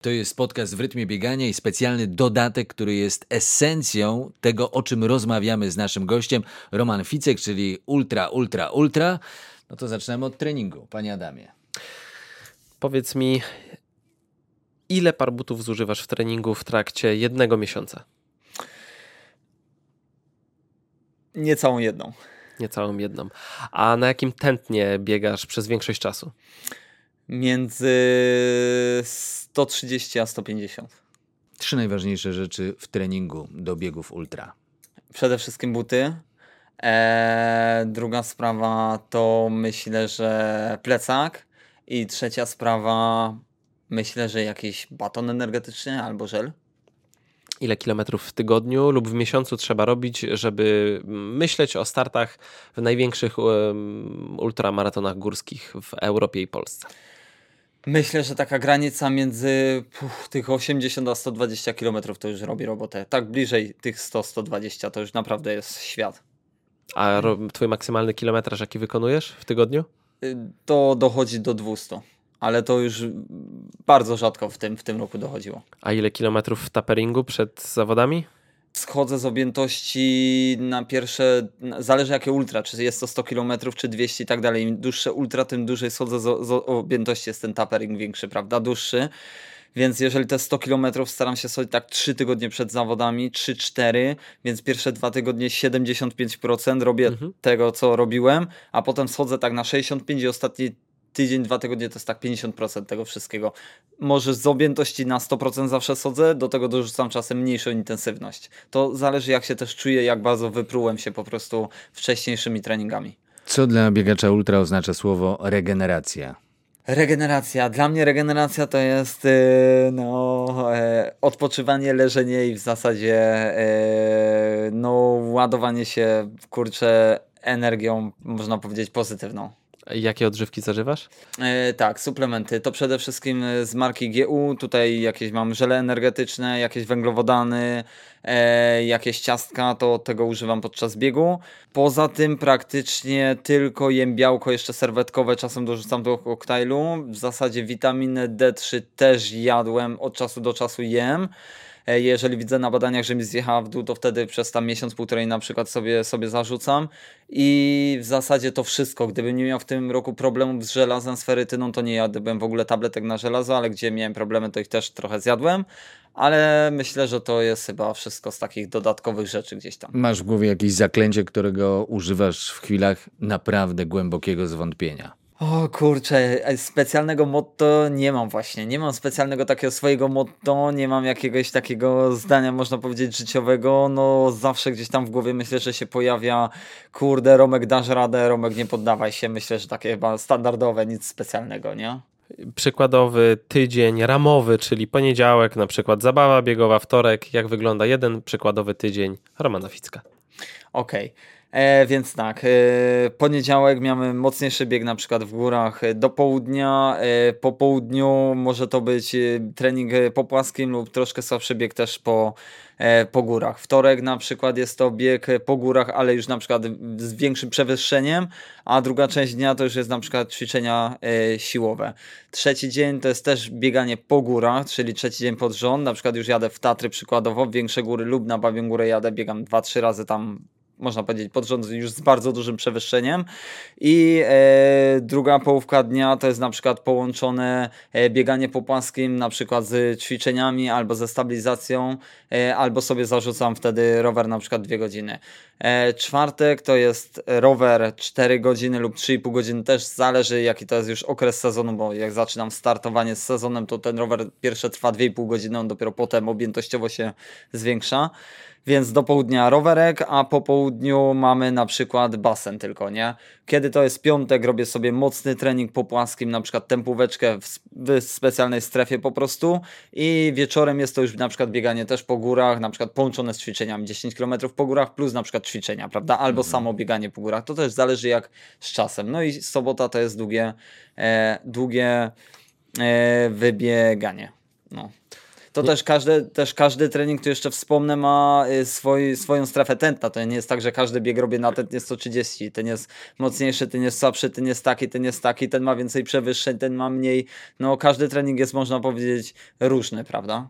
To jest podcast w rytmie biegania i specjalny dodatek, który jest esencją tego, o czym rozmawiamy z naszym gościem, Roman Ficek, czyli ultra, ultra, ultra. No to zaczynamy od treningu, panie Adamie. Powiedz mi, ile par butów zużywasz w treningu w trakcie jednego miesiąca? Niecałą jedną. Niecałą jedną. A na jakim tętnie biegasz przez większość czasu? Między 130 a 150. Trzy najważniejsze rzeczy w treningu do biegów ultra. Przede wszystkim buty. Eee, druga sprawa to myślę, że plecak. I trzecia sprawa, myślę, że jakiś baton energetyczny albo żel. Ile kilometrów w tygodniu lub w miesiącu trzeba robić, żeby myśleć o startach w największych um, ultramaratonach górskich w Europie i Polsce? Myślę, że taka granica między puf, tych 80 a 120 km to już robi robotę. Tak bliżej tych 100-120 to już naprawdę jest świat. A twój maksymalny kilometraż jaki wykonujesz w tygodniu? Y, to dochodzi do 200, ale to już bardzo rzadko w tym, w tym roku dochodziło. A ile kilometrów w taperingu przed zawodami? Schodzę z objętości na pierwsze, zależy jakie ultra, czy jest to 100 km, czy 200 i tak dalej. Im dłuższe ultra, tym dłużej schodzę z, z objętości, jest ten tapering większy, prawda, dłuższy. Więc jeżeli te 100 km staram się sobie tak 3 tygodnie przed zawodami, 3-4, więc pierwsze dwa tygodnie 75% robię mhm. tego, co robiłem, a potem schodzę tak na 65 i ostatni tydzień, dwa tygodnie to jest tak 50% tego wszystkiego. Może z objętości na 100% zawsze sodzę, do tego dorzucam czasem mniejszą intensywność. To zależy jak się też czuję, jak bardzo wyprułem się po prostu wcześniejszymi treningami. Co dla biegacza ultra oznacza słowo regeneracja? Regeneracja. Dla mnie regeneracja to jest yy, no, yy, odpoczywanie, leżenie i w zasadzie yy, no, ładowanie się kurczę energią, można powiedzieć, pozytywną. Jakie odżywki zażywasz? E, tak, suplementy. To przede wszystkim z marki GU. Tutaj jakieś mam żele energetyczne, jakieś węglowodany, e, jakieś ciastka, to tego używam podczas biegu. Poza tym praktycznie tylko jem białko jeszcze serwetkowe, czasem dorzucam do koktajlu. W zasadzie witaminy D3 też jadłem, od czasu do czasu jem. E, jeżeli widzę na badaniach, że mi zjechała w dół, to wtedy przez tam miesiąc, półtorej na przykład sobie, sobie zarzucam i w zasadzie to wszystko. Gdybym nie miał w tym roku problemów z żelazem, z ferytyną, to nie jadłbym w ogóle tabletek na żelazo, ale gdzie miałem problemy, to ich też trochę zjadłem. Ale myślę, że to jest chyba wszystko z takich dodatkowych rzeczy gdzieś tam. Masz w głowie jakieś zaklęcie, którego używasz w chwilach naprawdę głębokiego zwątpienia? O kurczę, e, specjalnego motto nie mam właśnie. Nie mam specjalnego takiego swojego motto, nie mam jakiegoś takiego zdania, można powiedzieć, życiowego. No zawsze gdzieś tam w głowie myślę, że się pojawia kurde, Romek dasz radę, Romek nie poddawaj się. Myślę, że takie chyba standardowe, nic specjalnego, nie? Przykładowy tydzień ramowy, czyli poniedziałek, na przykład zabawa biegowa, wtorek. Jak wygląda jeden przykładowy tydzień Romana Ficka? Okej. Okay. E, więc tak, e, poniedziałek mamy mocniejszy bieg na przykład w górach e, do południa, e, po południu może to być e, trening e, po płaskim lub troszkę słabszy bieg też po, po górach. Wtorek na przykład jest to bieg po górach, ale już na przykład z większym przewyższeniem, a druga część dnia to już jest na przykład ćwiczenia siłowe. Trzeci dzień to jest też bieganie po górach, czyli trzeci dzień pod rząd, na przykład już jadę w Tatry przykładowo, w większe góry lub na Babią Górę jadę, biegam 2-3 razy tam można powiedzieć, pod rząd już z bardzo dużym przewyższeniem. I e, druga połówka dnia to jest na przykład połączone e, bieganie po płaskim, na przykład z ćwiczeniami albo ze stabilizacją, e, albo sobie zarzucam wtedy rower na przykład dwie godziny. E, czwartek to jest rower 4 godziny lub 3,5 godziny, też zależy jaki to jest już okres sezonu, bo jak zaczynam startowanie z sezonem, to ten rower pierwsze trwa 2,5 godziny, on dopiero potem objętościowo się zwiększa więc do południa rowerek, a po południu mamy na przykład basen tylko, nie? Kiedy to jest piątek, robię sobie mocny trening po płaskim, na przykład tempóweczkę w, w specjalnej strefie po prostu i wieczorem jest to już na przykład bieganie też po górach, na przykład połączone z ćwiczeniami, 10 km po górach plus na przykład ćwiczenia, prawda? Albo mhm. samo bieganie po górach, to też zależy jak z czasem. No i sobota to jest długie, e, długie e, wybieganie. No. To też każdy, też każdy trening, tu jeszcze wspomnę, ma y, swój, swoją strefę tętna. To nie jest tak, że każdy bieg robię na tętnie 130. Ten jest mocniejszy, ten jest słabszy, ten jest taki, ten jest taki, ten ma więcej przewyższeń, ten ma mniej. No każdy trening jest, można powiedzieć, różny, prawda?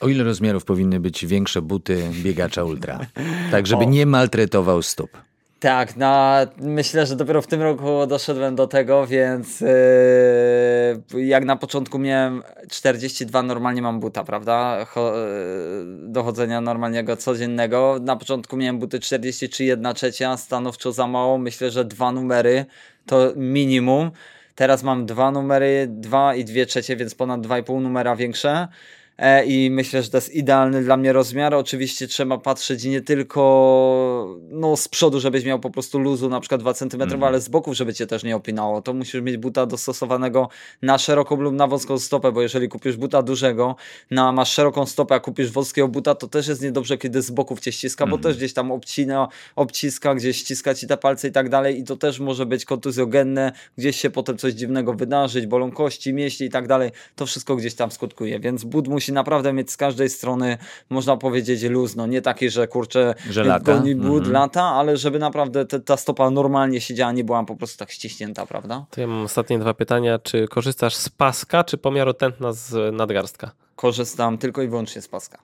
O ile rozmiarów powinny być większe buty biegacza ultra? Tak, żeby o. nie maltretował stóp. Tak, na, myślę, że dopiero w tym roku doszedłem do tego, więc yy, jak na początku miałem 42, normalnie mam buta, prawda? Cho, yy, dochodzenia normalnego, codziennego. Na początku miałem buty 43, 1 trzecia, stanowczo za mało. Myślę, że dwa numery to minimum. Teraz mam dwa numery, dwa i dwie trzecie, więc ponad 2,5 numera większe. E, i myślę, że to jest idealny dla mnie rozmiar. Oczywiście trzeba patrzeć nie tylko no, z przodu, żebyś miał po prostu luzu na przykład 2 cm, mm. ale z boków, żeby cię też nie opinało. To musisz mieć buta dostosowanego na szeroką lub na wąską stopę, bo jeżeli kupisz buta dużego, na, masz szeroką stopę, a kupisz wąskiego buta, to też jest niedobrze, kiedy z boków cię ściska, mm. bo też gdzieś tam obcina, obciska, gdzieś ściska ci te palce i tak dalej i to też może być kontuzjogenne, gdzieś się potem coś dziwnego wydarzyć, bolą kości, mięśnie i tak dalej. To wszystko gdzieś tam skutkuje, więc but musi musi naprawdę mieć z każdej strony, można powiedzieć, luz. No nie taki, że kurczę, że lata. goni but, mm-hmm. lata, ale żeby naprawdę te, ta stopa normalnie siedziała, nie była po prostu tak ściśnięta, prawda? To ja mam ostatnie dwa pytania. Czy korzystasz z paska, czy pomiaru tętna z nadgarstka? Korzystam tylko i wyłącznie z paska.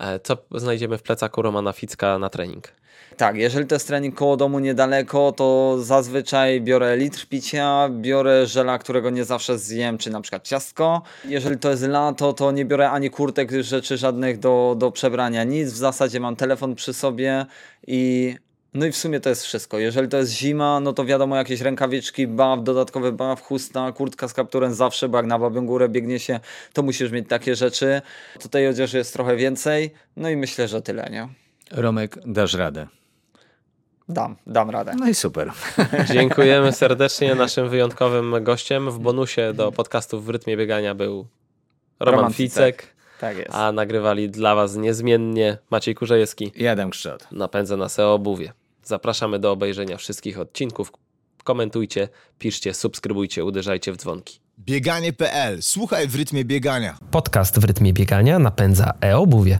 E, co znajdziemy w plecaku Romana Ficka na trening? Tak, jeżeli to jest trening koło domu niedaleko, to zazwyczaj biorę litr picia, biorę żela, którego nie zawsze zjem, czy na przykład ciastko. Jeżeli to jest lato, to nie biorę ani kurtek, rzeczy żadnych do, do przebrania, nic. W zasadzie mam telefon przy sobie i no i w sumie to jest wszystko. Jeżeli to jest zima, no to wiadomo, jakieś rękawiczki, baw, dodatkowy baw, chusta, kurtka z kapturem zawsze, bo jak na Babią Górę biegnie się, to musisz mieć takie rzeczy. Tutaj odzieży jest trochę więcej, no i myślę, że tyle, nie? Romek, dasz radę. Dam, dam radę. No i super. Dziękujemy serdecznie. Naszym wyjątkowym gościem w bonusie do podcastów w rytmie biegania był Roman, Roman Ficek. Ficek. Tak jest. A nagrywali dla Was niezmiennie Maciej Kurzejewski i Adam Kszczot. Napędzę na SEO obuwie. Zapraszamy do obejrzenia wszystkich odcinków. Komentujcie, piszcie, subskrybujcie, uderzajcie w dzwonki. Bieganie.pl. Słuchaj w rytmie biegania. Podcast w rytmie biegania napędza e-obuwie.